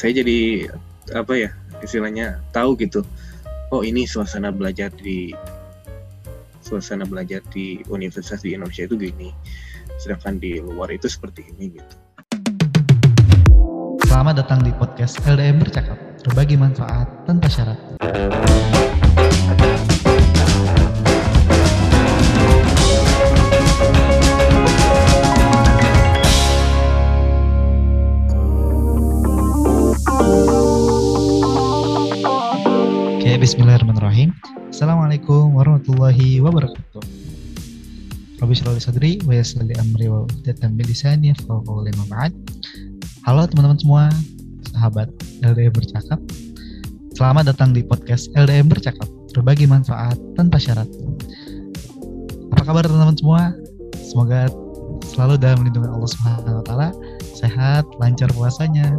saya jadi apa ya istilahnya tahu gitu oh ini suasana belajar di suasana belajar di universitas di Indonesia itu gini sedangkan di luar itu seperti ini gitu Selamat datang di podcast LDM Bercakap, berbagi manfaat tanpa syarat. Bismillahirrahmanirrahim. Assalamualaikum warahmatullahi wabarakatuh. Rabbi sholli sadri wa amri wa ba'd. Halo teman-teman semua, sahabat LDM Bercakap. Selamat datang di podcast LDM Bercakap, berbagi manfaat tanpa syarat. Apa kabar teman-teman semua? Semoga selalu dalam lindungan Allah Subhanahu wa taala, sehat, lancar puasanya,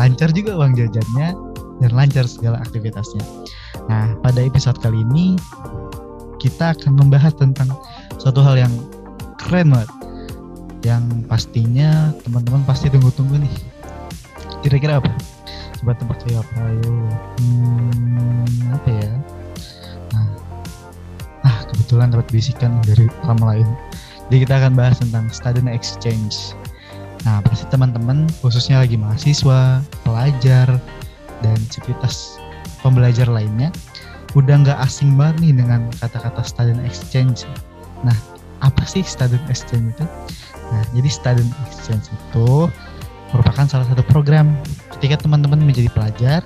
lancar juga uang jajannya, dan lancar segala aktivitasnya. Nah, pada episode kali ini kita akan membahas tentang suatu hal yang keren banget. Yang pastinya teman-teman pasti tunggu-tunggu nih. Kira-kira apa? Coba tebak saya apa ayo? Hmm, apa ya? Nah ah kebetulan dapat bisikan dari orang lain. Jadi kita akan bahas tentang student exchange. Nah pasti teman-teman khususnya lagi mahasiswa pelajar dan civitas pembelajar lainnya udah nggak asing banget nih dengan kata-kata student exchange nah apa sih student exchange itu Nah, jadi student exchange itu merupakan salah satu program ketika teman-teman menjadi pelajar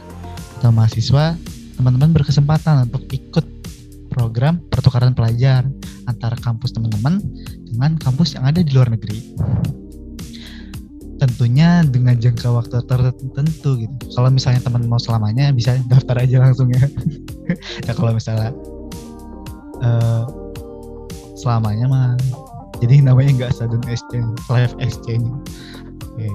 atau mahasiswa, teman-teman berkesempatan untuk ikut program pertukaran pelajar antara kampus teman-teman dengan kampus yang ada di luar negeri. Tentunya dengan jangka waktu tertentu gitu. Kalau misalnya teman mau selamanya bisa daftar aja langsung ya. ya kalau misalnya uh, selamanya mah jadi namanya nggak student exchange live exchange oke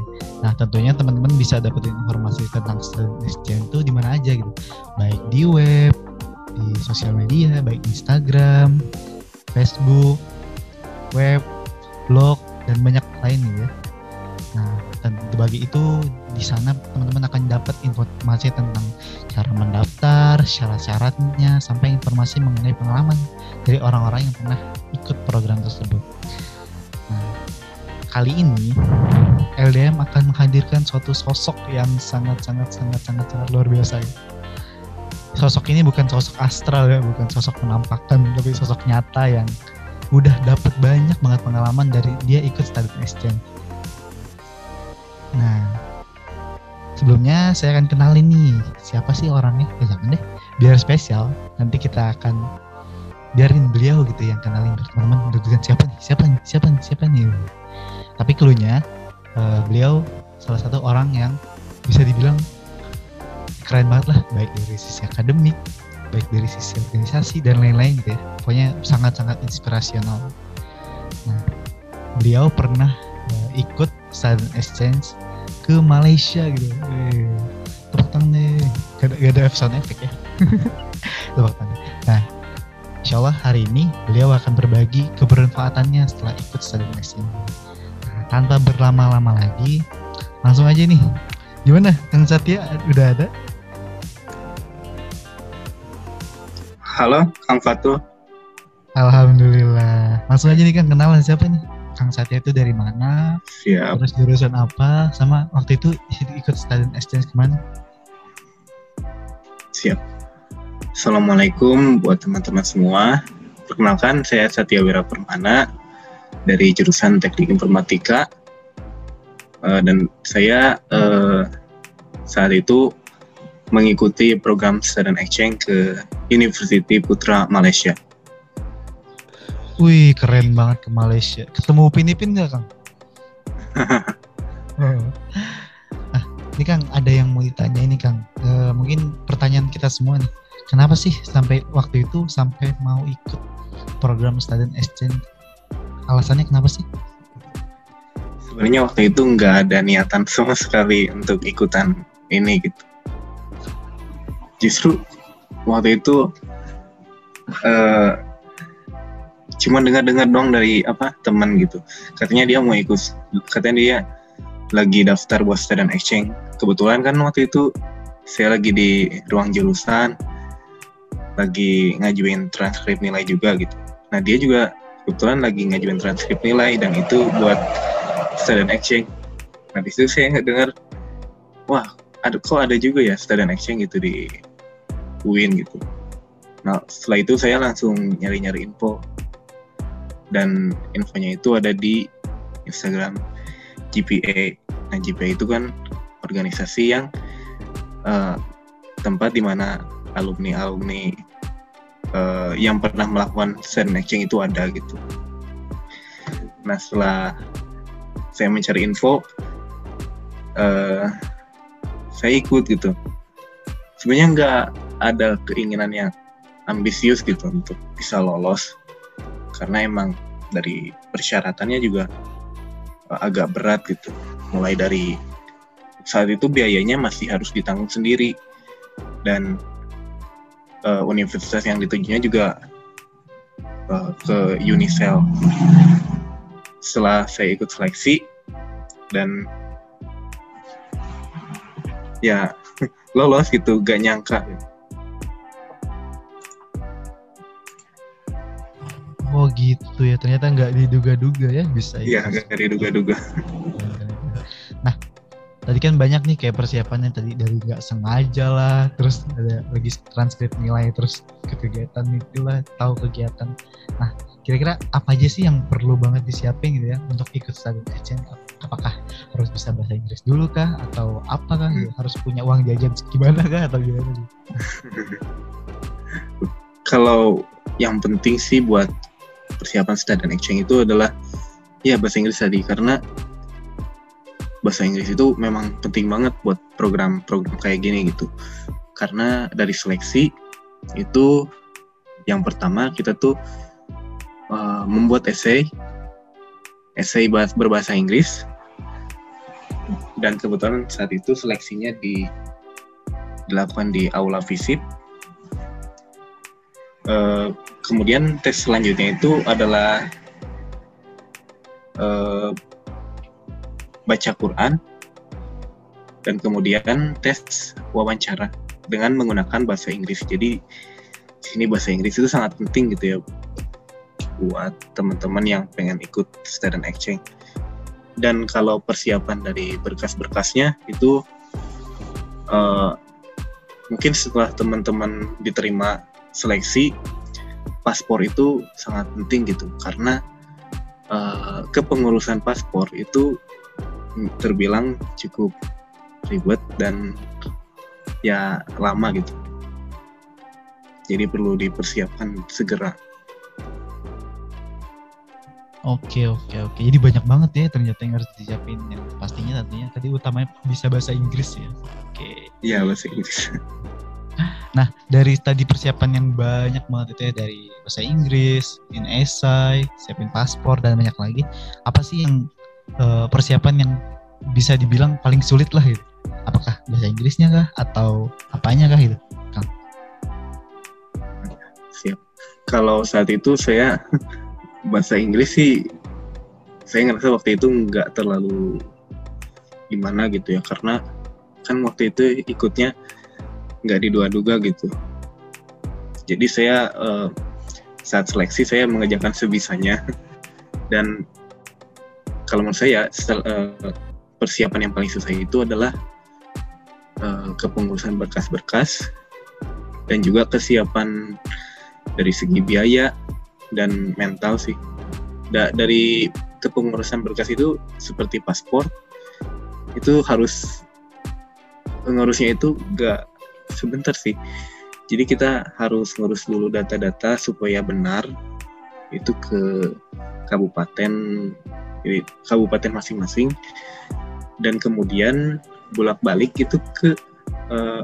nah tentunya teman-teman bisa dapetin informasi tentang student exchange itu di mana aja gitu baik di web di sosial media baik Instagram Facebook web blog dan banyak lain gitu ya nah dan bagi itu di sana teman-teman akan dapat informasi tentang cara mendaftar, syarat-syaratnya, sampai informasi mengenai pengalaman dari orang-orang yang pernah ikut program tersebut. Nah, kali ini LDM akan menghadirkan suatu sosok yang sangat-sangat sangat-sangat sangat luar biasa. Ya. Sosok ini bukan sosok astral ya, bukan sosok penampakan, tapi sosok nyata yang udah dapat banyak banget pengalaman dari dia ikut student exchange. Nah, sebelumnya saya akan kenalin nih siapa sih orangnya. Ya jangan deh, biar spesial. Nanti kita akan biarin beliau gitu yang kenalin teman-teman dengan siapa nih, siapa nih, siapa nih, siapa nih. Tapi keluarnya uh, beliau salah satu orang yang bisa dibilang keren banget lah, baik dari sisi akademik, baik dari sisi organisasi dan lain-lain gitu ya. Pokoknya sangat-sangat inspirasional. Nah, beliau pernah uh, ikut student exchange ke Malaysia gitu. Eh, tepuk tangan deh. Gak ada, gak ada sound effect ya. tepuk tangan. Nah, insya Allah hari ini beliau akan berbagi kebermanfaatannya setelah ikut study exchange. Nah, tanpa berlama-lama lagi, langsung aja nih. Gimana, Kang Satya udah ada? halo Kang Fatu Alhamdulillah. Langsung aja nih Kang kenalan siapa nih? Kang Satya itu dari mana? siap Terus jurusan apa? Sama waktu itu ikut student exchange ke mana? siap Assalamualaikum buat teman-teman semua perkenalkan saya Satya Wira Permana dari jurusan Teknik Informatika Eh, dan saya eh, saat itu mengikuti program student exchange ke University Putra Malaysia Wih, keren banget ke Malaysia. Ketemu Upin Ipin nggak, Kang? Oh. ah, ini Kang, ada yang mau ditanya ini, Kang. Eh, mungkin pertanyaan kita semua nih. Kenapa sih sampai waktu itu sampai mau ikut program student exchange? Alasannya kenapa sih? sebenarnya waktu itu nggak ada niatan sama sekali untuk ikutan ini gitu justru waktu itu eh cuma dengar-dengar dong dari apa teman gitu katanya dia mau ikut katanya dia lagi daftar buat student exchange. Kebetulan kan waktu itu saya lagi di ruang jurusan, lagi ngajuin transkrip nilai juga gitu. Nah dia juga kebetulan lagi ngajuin transkrip nilai dan itu buat student exchange. Nah di situ saya nggak dengar, wah ada kok ada juga ya student exchange gitu di UIN gitu. Nah setelah itu saya langsung nyari-nyari info dan infonya itu ada di Instagram GPA Nah, JPA itu kan organisasi yang uh, tempat di mana alumni-alumni uh, yang pernah melakukan student exchange itu ada gitu. Nah, setelah saya mencari info, uh, saya ikut gitu. Sebenarnya nggak ada keinginan yang ambisius gitu untuk bisa lolos, karena emang dari persyaratannya juga agak berat gitu mulai dari saat itu biayanya masih harus ditanggung sendiri dan uh, universitas yang ditujunya juga uh, ke Unicel. Setelah saya ikut seleksi dan ya lolos gitu, gak nyangka. Oh gitu ya, ternyata nggak diduga-duga ya bisa. Iya, nggak diduga-duga. Nah, tadi kan banyak nih kayak persiapannya tadi dari nggak sengaja lah, terus ada lagi transkrip nilai, terus ke kegiatan itulah, tahu kegiatan. Nah, kira-kira apa aja sih yang perlu banget disiapin gitu ya untuk ikut student exchange? Apakah harus bisa bahasa Inggris dulu kah? Atau apakah hmm. harus punya uang jajan gimana kah? Atau gimana? Kalau yang penting sih buat persiapan student exchange itu adalah ya bahasa Inggris tadi karena bahasa Inggris itu memang penting banget buat program-program kayak gini gitu. Karena dari seleksi itu yang pertama kita tuh uh, membuat essay, essay berbahasa Inggris. Dan kebetulan saat itu seleksinya di dilakukan di aula visip. Uh, kemudian tes selanjutnya itu adalah uh, baca Quran, dan kemudian tes wawancara dengan menggunakan bahasa Inggris. Jadi sini bahasa Inggris itu sangat penting gitu ya buat teman-teman yang pengen ikut student exchange. Dan kalau persiapan dari berkas-berkasnya itu uh, mungkin setelah teman-teman diterima seleksi paspor itu sangat penting gitu karena uh, kepengurusan paspor itu terbilang cukup ribet dan ya lama gitu. Jadi perlu dipersiapkan segera. Oke oke oke. Jadi banyak banget ya ternyata yang harus disiapin. Yang pastinya tentunya tadi utamanya bisa bahasa Inggris ya. Oke. Iya bahasa Inggris. Nah dari tadi persiapan yang banyak banget itu ya dari bahasa Inggris, in essay, siapin paspor dan banyak lagi. Apa sih yang uh, persiapan yang bisa dibilang paling sulit lah gitu. Apakah bahasa Inggrisnya kah atau apanya kah gitu, Kang? Siap. Kalau saat itu saya bahasa Inggris sih saya ngerasa waktu itu nggak terlalu gimana gitu ya karena kan waktu itu ikutnya nggak diduga-duga gitu. Jadi saya uh, saat seleksi saya mengerjakan sebisanya dan kalau menurut saya uh, persiapan yang paling susah itu adalah uh, kepengurusan berkas-berkas dan juga kesiapan dari segi biaya dan mental sih. Da dari kepengurusan berkas itu seperti paspor itu harus pengurusnya itu gak sebentar sih. Jadi kita harus ngurus dulu data-data supaya benar itu ke kabupaten jadi kabupaten masing-masing dan kemudian bolak-balik itu ke uh,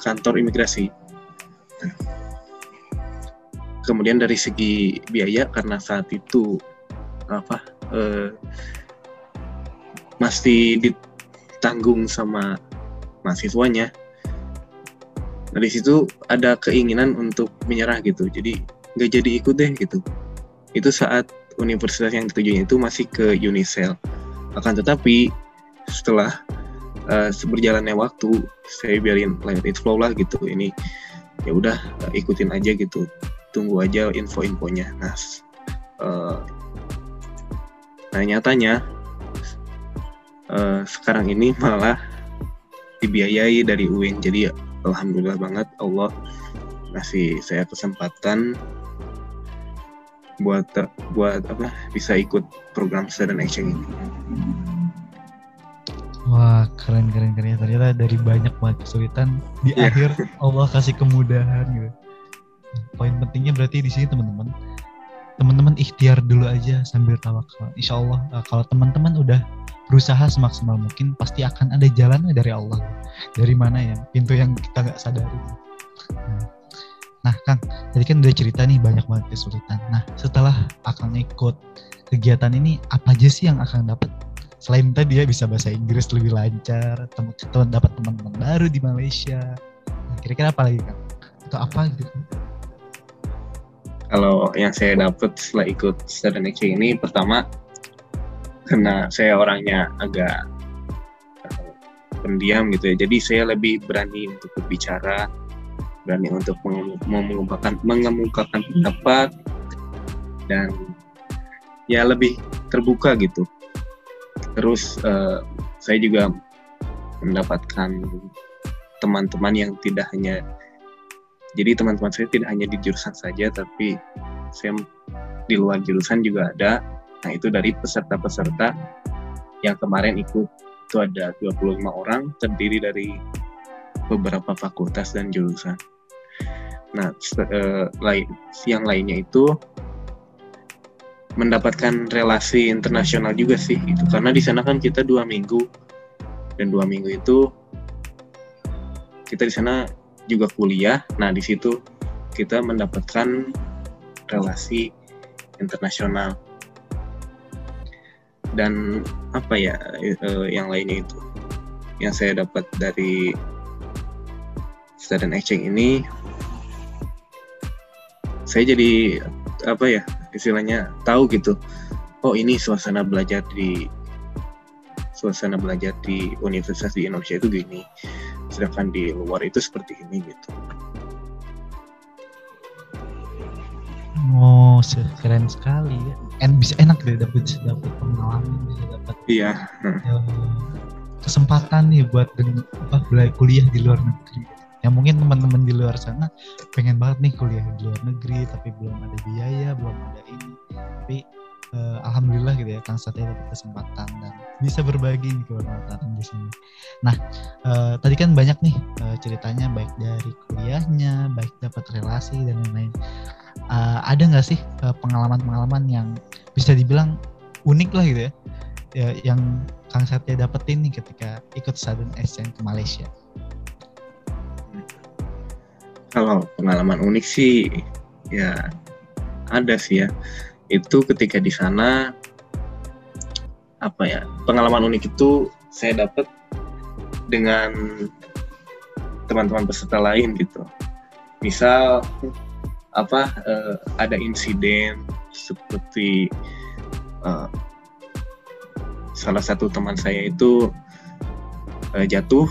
kantor imigrasi. Kemudian dari segi biaya karena saat itu apa uh, masih ditanggung sama mahasiswanya. Dari situ ada keinginan untuk menyerah gitu, jadi nggak jadi ikut deh gitu. Itu saat universitas yang ditujunya itu masih ke Unicel. Akan tetapi setelah uh, berjalannya waktu saya biarin let it flow lah gitu. Ini ya udah uh, ikutin aja gitu. Tunggu aja info-infonya. Nah uh, nah nyatanya uh, sekarang ini malah dibiayai dari UIN jadi alhamdulillah banget Allah ngasih saya kesempatan buat buat apa bisa ikut program student exchange ini. Wah keren keren keren ternyata dari banyak banget kesulitan di yeah. akhir Allah kasih kemudahan gitu. Poin pentingnya berarti di sini teman-teman teman-teman ikhtiar dulu aja sambil tawakal. Insya Allah eh, kalau teman-teman udah berusaha semaksimal mungkin pasti akan ada jalan dari Allah. Dari mana ya pintu yang kita nggak sadari. Nah, Nah, Kang, tadi kan udah cerita nih banyak banget kesulitan. Nah, setelah akan ikut kegiatan ini, apa aja sih yang akan dapat? Selain tadi ya bisa bahasa Inggris lebih lancar, teman dapat teman-teman baru di Malaysia. Nah, kira-kira apa lagi, Kang? Atau apa gitu? Kalau yang saya dapat setelah ikut student exchange ini, pertama karena saya orangnya agak eh, pendiam gitu ya, jadi saya lebih berani untuk berbicara berani untuk mengemukakan mengemukakan pendapat dan ya lebih terbuka gitu. Terus uh, saya juga mendapatkan teman-teman yang tidak hanya jadi teman-teman saya tidak hanya di jurusan saja tapi saya di luar jurusan juga ada. Nah, itu dari peserta-peserta yang kemarin ikut itu ada 25 orang terdiri dari beberapa fakultas dan jurusan. Nah, lain, yang lainnya itu mendapatkan relasi internasional juga sih itu karena di sana kan kita dua minggu dan dua minggu itu kita di sana juga kuliah. Nah di situ kita mendapatkan relasi internasional. Dan apa ya uh, yang lainnya itu? Yang saya dapat dari student exchange ini saya jadi apa ya istilahnya tahu gitu. Oh ini suasana belajar di suasana belajar di universitas di Indonesia itu gini sedangkan di luar itu seperti ini gitu. Oh keren sekali ya. En bisa enak deh dapat dapat pengalaman bisa dapat iya ya, kesempatan nih buat apa belajar kuliah di luar negeri. Yang mungkin teman-teman di luar sana pengen banget nih kuliah di luar negeri tapi belum ada biaya belum ada ini. Tapi uh, alhamdulillah gitu ya Kang Satya dapat kesempatan dan bisa berbagi kebermanfaatan di sini. Nah uh, tadi kan banyak nih uh, ceritanya baik dari kuliahnya, baik dapat relasi dan lain-lain. Uh, ada nggak sih pengalaman-pengalaman uh, yang bisa dibilang unik lah gitu ya, ya yang Kang Satya dapetin nih ketika ikut student exchange ke Malaysia? kalau pengalaman unik sih ya ada sih ya itu ketika di sana apa ya pengalaman unik itu saya dapat dengan teman-teman peserta lain gitu. Misal apa uh, ada insiden seperti uh, salah satu teman saya itu uh, jatuh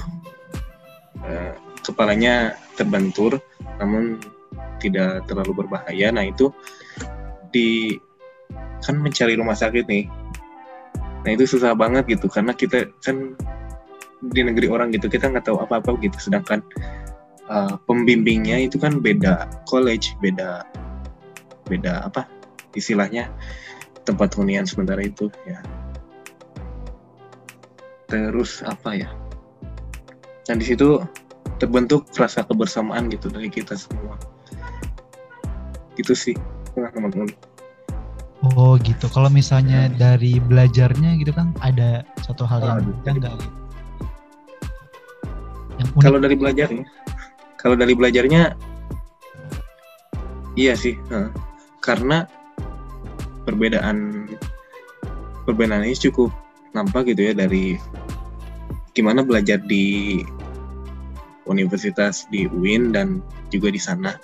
uh, kepalanya terbentur namun tidak terlalu berbahaya. Nah itu di kan mencari rumah sakit nih. Nah itu susah banget gitu karena kita kan di negeri orang gitu kita nggak tahu apa-apa gitu. Sedangkan uh, pembimbingnya itu kan beda college beda beda apa istilahnya tempat hunian sementara itu ya. Terus apa ya? Dan di situ terbentuk rasa kebersamaan gitu dari kita semua. Gitu sih teman-teman oh gitu. Kalau misalnya ya. dari belajarnya gitu kan ada satu hal yang oh, enggak gitu? Yang kalau dari belajarnya kalau dari belajarnya iya sih nah, karena perbedaan perbedaan ini cukup nampak gitu ya dari gimana belajar di universitas di UIN dan juga di sana.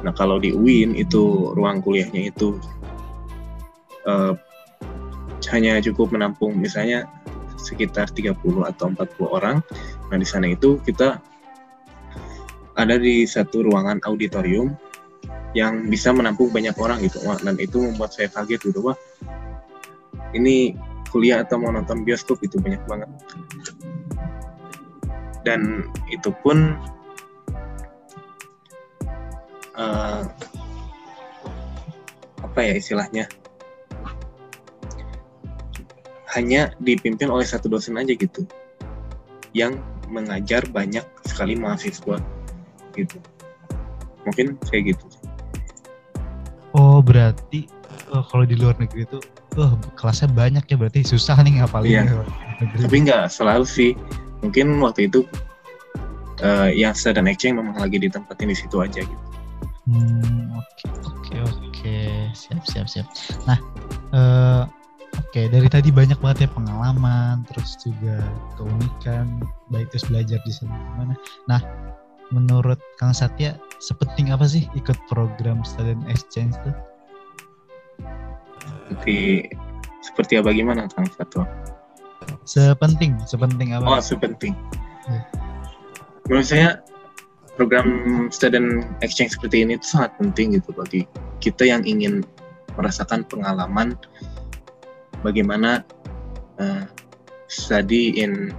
Nah kalau di UIN itu ruang kuliahnya itu uh, hanya cukup menampung misalnya sekitar 30 atau 40 orang. Nah, di sana itu kita ada di satu ruangan auditorium yang bisa menampung banyak orang gitu. Wah, dan itu membuat saya kaget gitu, wah. Ini kuliah atau mau nonton bioskop itu banyak banget. Dan itu pun uh, apa ya istilahnya? Hanya dipimpin oleh satu dosen aja gitu. Yang mengajar banyak sekali mahasiswa gitu. Mungkin kayak gitu oh berarti oh, kalau di luar negeri itu oh, kelasnya banyak ya berarti susah nih ngapalin iya. tapi nggak selalu sih. Mungkin waktu itu uh, yang dan exchange memang lagi ditempatin di situ aja gitu. Hmm oke okay, oke okay, oke. Okay. siap siap siap. Nah uh, Oke, dari tadi banyak banget ya pengalaman, terus juga keunikan, baik terus belajar di sana gimana. Nah, menurut Kang Satya, sepenting apa sih ikut program student exchange tuh? Seperti seperti apa gimana Kang Satwa? Sepenting, sepenting apa? Oh, sepenting. Ya. Menurut saya program student exchange seperti ini itu sangat penting gitu bagi kita yang ingin merasakan pengalaman bagaimana uh, study in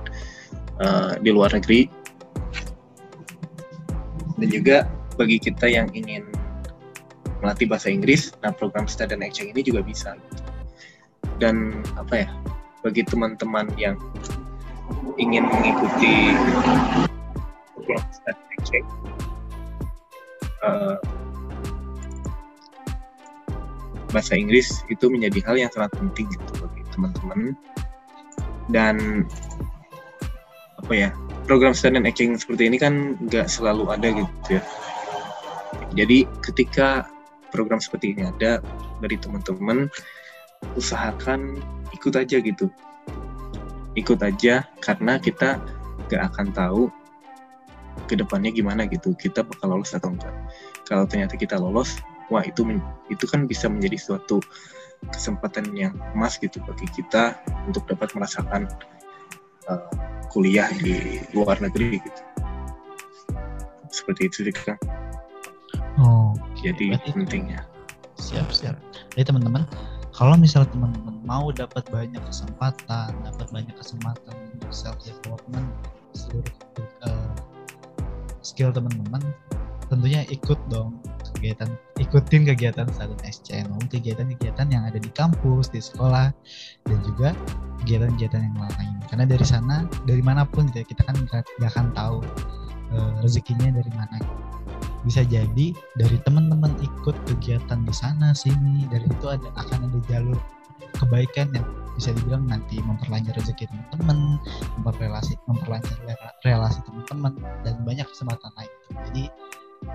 uh, di luar negeri dan juga bagi kita yang ingin melatih bahasa Inggris, nah program student exchange ini juga bisa. Dan apa ya, bagi teman-teman yang ingin mengikuti program student exchange, uh, bahasa Inggris itu menjadi hal yang sangat penting gitu bagi teman-teman. Dan apa ya program student exchange seperti ini kan nggak selalu ada gitu ya. Jadi ketika program seperti ini ada dari teman-teman usahakan ikut aja gitu. Ikut aja karena kita nggak akan tahu ke depannya gimana gitu kita bakal lolos atau enggak. Kalau ternyata kita lolos wah itu itu kan bisa menjadi suatu kesempatan yang emas gitu bagi kita untuk dapat merasakan uh, kuliah di luar negeri gitu. Seperti itu sih kan oh jadi Berarti pentingnya. Siap siap. Jadi teman-teman kalau misalnya teman-teman mau dapat banyak kesempatan dapat banyak kesempatan untuk self development seluruh uh, skill teman-teman tentunya ikut dong kegiatan ikutin kegiatan student exchange kegiatan-kegiatan yang ada di kampus di sekolah dan juga kegiatan-kegiatan yang lain karena dari sana dari mana pun gitu ya, kita kan nggak akan tahu uh, rezekinya dari mana bisa jadi dari teman-teman ikut kegiatan di sana sini dari itu ada akan ada jalur kebaikan yang bisa dibilang nanti memperlancar rezeki teman-teman, memperrelasi memperlancar relasi teman-teman dan banyak kesempatan lain. Jadi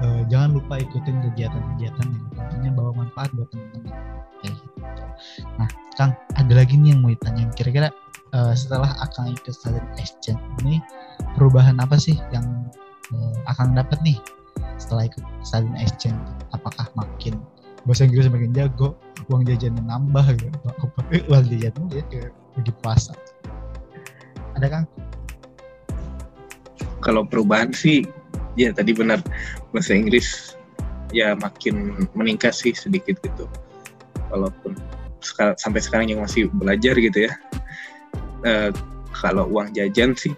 uh, jangan lupa ikutin kegiatan-kegiatan yang tentunya bawa manfaat buat teman-teman gitu. Nah, Kang, ada lagi nih yang mau ditanya. Kira-kira uh, setelah akan ikut student exchange ini perubahan apa sih yang uh, akan dapat nih setelah ikut student exchange? Apakah makin bahasa Inggris makin jago, uang jajan nambah gitu, apa uang jajan ya di pasar. Ada Kang? Kalau perubahan sih ya tadi benar. Bahasa Inggris ya makin meningkat sih sedikit gitu. Walaupun sampai sekarang yang masih belajar gitu ya. Uh, kalau uang jajan sih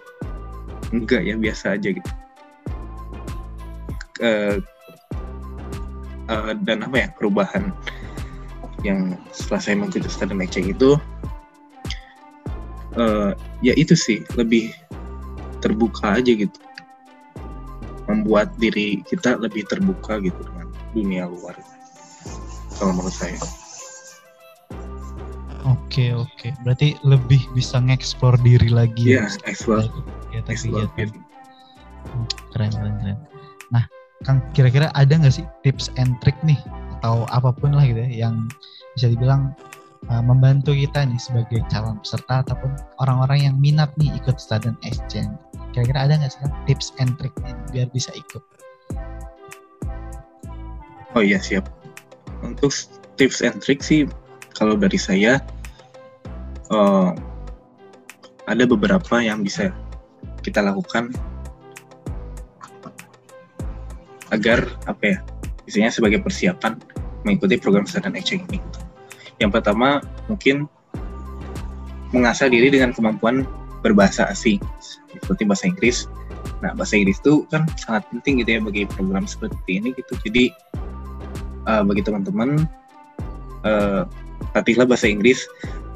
enggak ya biasa aja gitu. Uh, uh, dan apa ya perubahan yang setelah saya mengikuti student exchange itu uh, ya itu sih lebih terbuka aja gitu membuat diri kita lebih terbuka gitu dengan dunia luar kalau menurut saya Oke oke, berarti lebih bisa ngeksplor diri lagi ya. Iya, explore. Kegiatan kegiatan. Keren keren keren. Nah, Kang kira-kira ada nggak sih tips and trick nih atau apa pun lah gitu ya yang bisa dibilang uh, membantu kita nih sebagai calon peserta ataupun orang-orang yang minat nih ikut student exchange kira-kira ada nggak sih tips and trick biar bisa ikut oh iya siap untuk tips and trick sih kalau dari saya uh, ada beberapa yang bisa kita lakukan agar apa ya misalnya sebagai persiapan mengikuti program student exchange ini. Yang pertama mungkin mengasah diri dengan kemampuan berbahasa asing seperti bahasa Inggris. Nah bahasa Inggris itu kan sangat penting gitu ya bagi program seperti ini gitu. Jadi uh, bagi teman-teman uh, latihlah bahasa Inggris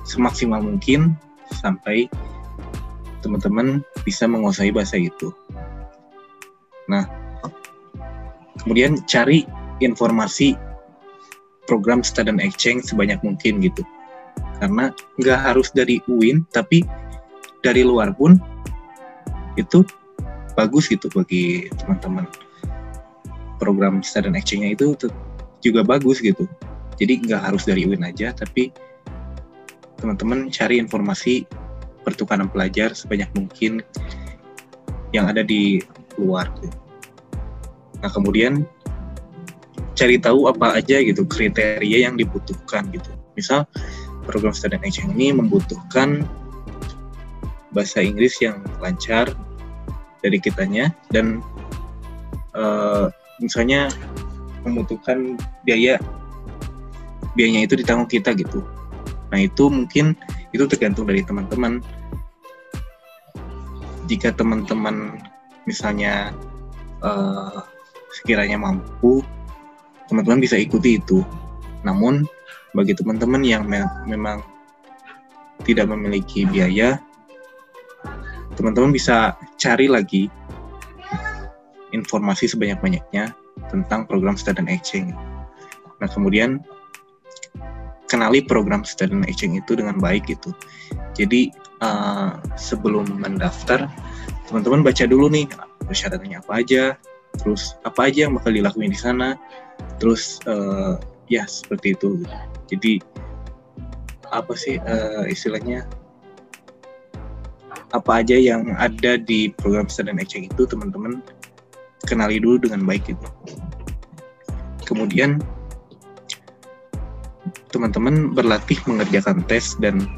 semaksimal mungkin sampai teman-teman bisa menguasai bahasa itu. Nah, kemudian cari informasi program student exchange sebanyak mungkin gitu. Karena nggak harus dari UIN, tapi dari luar pun itu bagus gitu bagi teman-teman. Program student exchange-nya itu juga bagus gitu. Jadi nggak harus dari UIN aja, tapi teman-teman cari informasi pertukaran pelajar sebanyak mungkin yang ada di luar. Nah kemudian cari tahu apa aja gitu kriteria yang dibutuhkan gitu. Misal program student exchange ini membutuhkan bahasa Inggris yang lancar dari kitanya dan uh, misalnya membutuhkan biaya biayanya itu ditanggung kita gitu. Nah itu mungkin itu tergantung dari teman-teman. Jika teman-teman misalnya uh, sekiranya mampu teman-teman bisa ikuti itu. Namun bagi teman-teman yang me memang tidak memiliki biaya, teman-teman bisa cari lagi informasi sebanyak-banyaknya tentang program student exchange. Nah, kemudian kenali program student exchange itu dengan baik gitu. Jadi uh, sebelum mendaftar, teman-teman baca dulu nih persyaratannya apa aja, terus apa aja yang bakal dilakuin di sana, terus uh, ya seperti itu jadi apa sih uh, istilahnya apa aja yang ada di program student exchange itu teman-teman kenali dulu dengan baik gitu kemudian teman-teman berlatih mengerjakan tes dan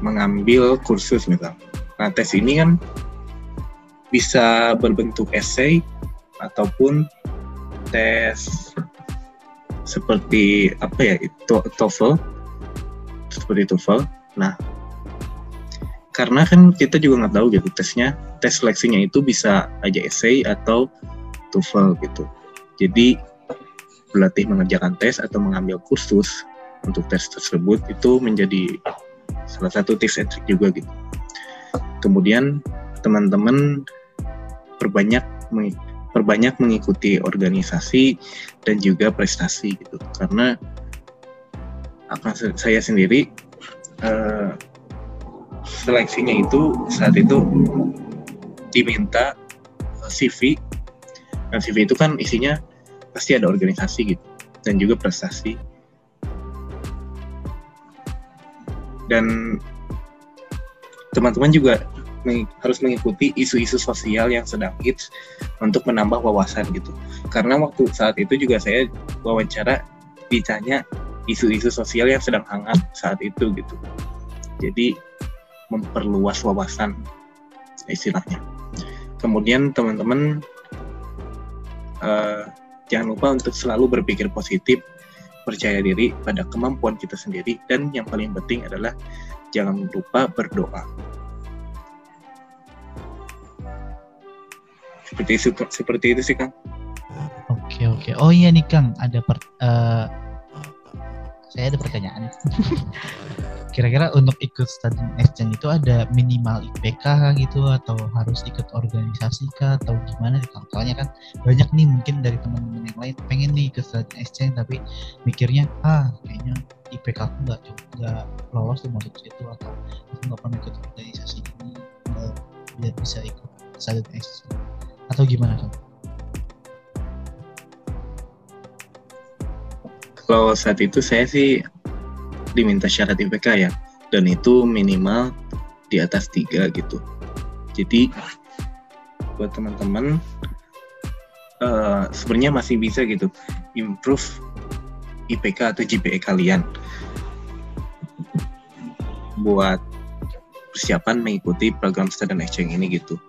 mengambil kursus misal. Nah tes ini kan bisa berbentuk essay ataupun tes seperti apa ya itu TOEFL seperti TOEFL. Nah, karena kan kita juga nggak tahu gitu tesnya, tes seleksinya itu bisa aja essay atau TOEFL gitu. Jadi berlatih mengerjakan tes atau mengambil kursus untuk tes tersebut itu menjadi salah satu tips and trick juga gitu. Kemudian teman-teman perbanyak perbanyak mengikuti organisasi dan juga prestasi gitu karena apa saya sendiri uh, seleksinya itu saat itu diminta CV dan CV itu kan isinya pasti ada organisasi gitu dan juga prestasi dan teman-teman juga harus mengikuti isu-isu sosial yang sedang hits untuk menambah wawasan gitu. Karena waktu saat itu juga saya wawancara ditanya isu-isu sosial yang sedang hangat saat itu gitu. Jadi memperluas wawasan istilahnya. Kemudian teman-teman uh, jangan lupa untuk selalu berpikir positif, percaya diri pada kemampuan kita sendiri dan yang paling penting adalah jangan lupa berdoa. seperti itu seperti itu sih kang oke oke oh iya nih kang ada per, uh, saya ada pertanyaan kira-kira untuk ikut student exchange itu ada minimal IPK gitu atau harus ikut organisasi kah atau gimana soalnya kan banyak nih mungkin dari teman-teman yang lain pengen nih ikut student exchange tapi mikirnya ah kayaknya IPK aku nggak nggak lolos tuh masuk situ atau aku nggak pernah ikut organisasi ini biar bisa ikut student exchange atau gimana kan? Kalau saat itu saya sih diminta syarat IPK ya, dan itu minimal di atas tiga gitu. Jadi buat teman-teman uh, sebenarnya masih bisa gitu improve IPK atau GPA kalian. buat persiapan mengikuti program student exchange ini gitu.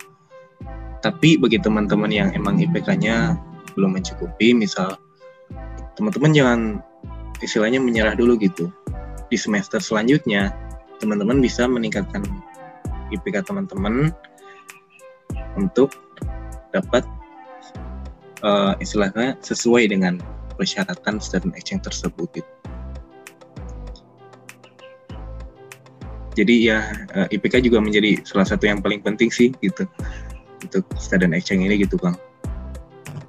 Tapi bagi teman-teman yang emang IPK-nya belum mencukupi, misal teman-teman jangan istilahnya menyerah dulu gitu. Di semester selanjutnya, teman-teman bisa meningkatkan IPK teman-teman untuk dapat uh, istilahnya sesuai dengan persyaratan student exchange tersebut. Jadi ya eh, IPK juga menjadi salah satu yang paling penting sih gitu untuk student exchange ini gitu Kang.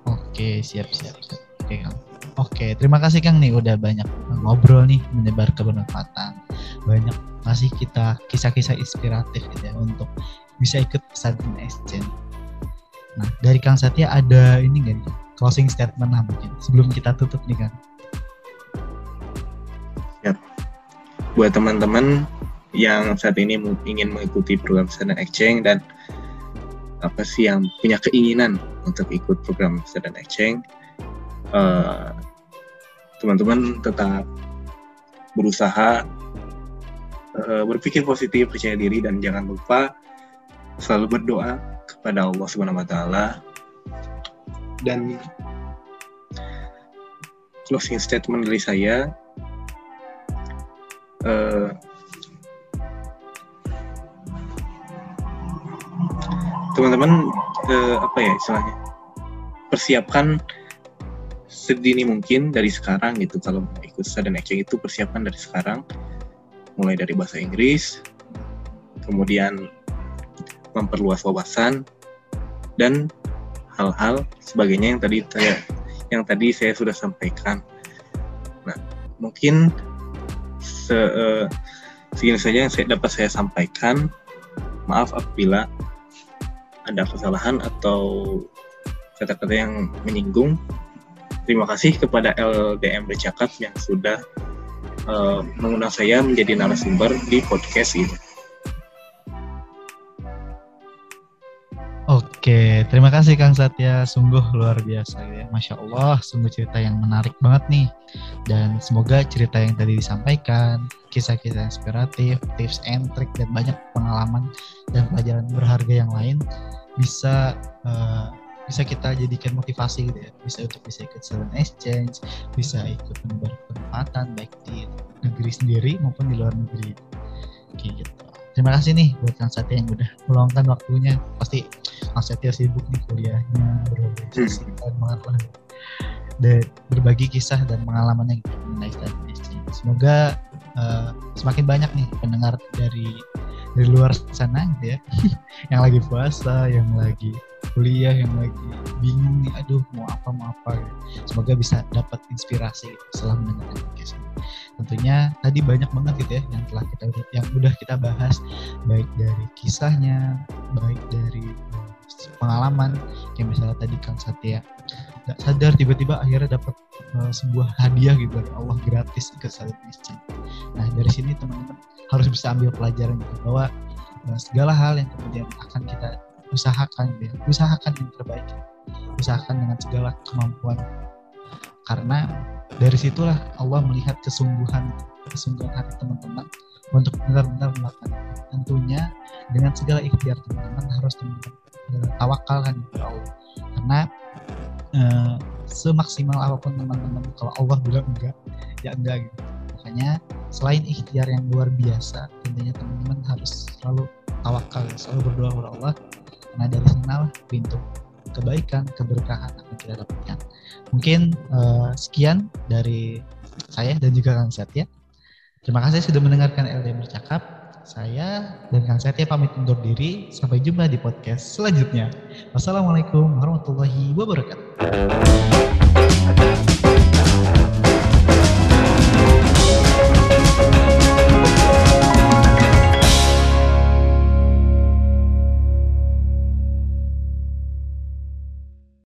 Oke siap siap, siap. oke Kang. Oke terima kasih Kang nih udah banyak ngobrol nih menyebar kebermanfaatan banyak kasih kita kisah-kisah inspiratif gitu ya untuk bisa ikut student exchange. Nah dari Kang Satya ada ini nih closing statement lah mungkin sebelum kita tutup nih kan. Siap. Buat teman-teman yang saat ini ingin mengikuti program student exchange dan apa sih yang punya keinginan untuk ikut program student exchange eh, teman-teman tetap berusaha uh, berpikir positif percaya diri dan jangan lupa selalu berdoa kepada Allah Subhanahu Wa Taala. Dan closing statement dari saya uh, teman-teman uh, apa ya istilahnya? Persiapkan sedini mungkin dari sekarang gitu. Kalau mau ikut student exchange itu persiapan dari sekarang mulai dari bahasa Inggris kemudian memperluas wawasan dan hal-hal sebagainya yang tadi saya yang tadi saya sudah sampaikan. Nah mungkin se, uh, segini saja yang saya dapat saya sampaikan. Maaf apabila ada kesalahan atau kata-kata yang menyinggung. Terima kasih kepada LDM Bercakap yang sudah uh, mengundang saya menjadi narasumber di podcast ini. Oke, terima kasih Kang Satya. Sungguh luar biasa ya. Masya Allah, sungguh cerita yang menarik banget nih. Dan semoga cerita yang tadi disampaikan, kisah-kisah inspiratif, tips and trick, dan banyak pengalaman dan pelajaran berharga yang lain bisa uh, bisa kita jadikan motivasi gitu ya. Bisa untuk bisa ikut student exchange bisa ikut menebar penempatan baik di negeri sendiri maupun di luar negeri. Oke gitu. Terima kasih nih buat Kang Satya yang udah meluangkan waktunya. Pasti Kang Satya sibuk nih kuliahnya berorganisasi hmm. dan berbagi kisah dan pengalamannya gitu mengenai exchange. Semoga uh, semakin banyak nih pendengar dari dari luar sana gitu ya. Yang lagi puasa yang lagi kuliah yang lagi bingung nih aduh mau apa mau apa gitu. semoga bisa dapat inspirasi gitu, setelah mendengarkan podcast ini tentunya tadi banyak banget gitu ya yang telah kita yang udah kita bahas baik dari kisahnya baik dari eh, pengalaman kayak misalnya tadi Kang Satya nggak sadar tiba-tiba akhirnya dapat uh, sebuah hadiah gitu dari Allah gratis ke satu Nah dari sini teman-teman harus bisa ambil pelajaran gitu bahwa uh, segala hal yang kemudian akan kita usahakan ya, usahakan yang terbaik. Usahakan dengan segala kemampuan. Karena dari situlah Allah melihat kesungguhan kesungguhan hati teman-teman untuk benar-benar melakukan. Tentunya dengan segala ikhtiar teman-teman harus teman-teman uh, tawakalkan kepada Allah. Karena uh, semaksimal apa pun teman-teman kalau Allah bilang enggak ya enggak gitu. Makanya selain ikhtiar yang luar biasa tentunya teman-teman harus selalu tawakal selalu berdoa kepada Allah karena dari sanalah pintu kebaikan keberkahan akan kita dapatkan mungkin uh, sekian dari saya dan juga Kang Satya. Terima kasih sudah mendengarkan LDM bercakap. Saya dan Kang Satya pamit undur diri. Sampai jumpa di podcast selanjutnya. Wassalamualaikum warahmatullahi wabarakatuh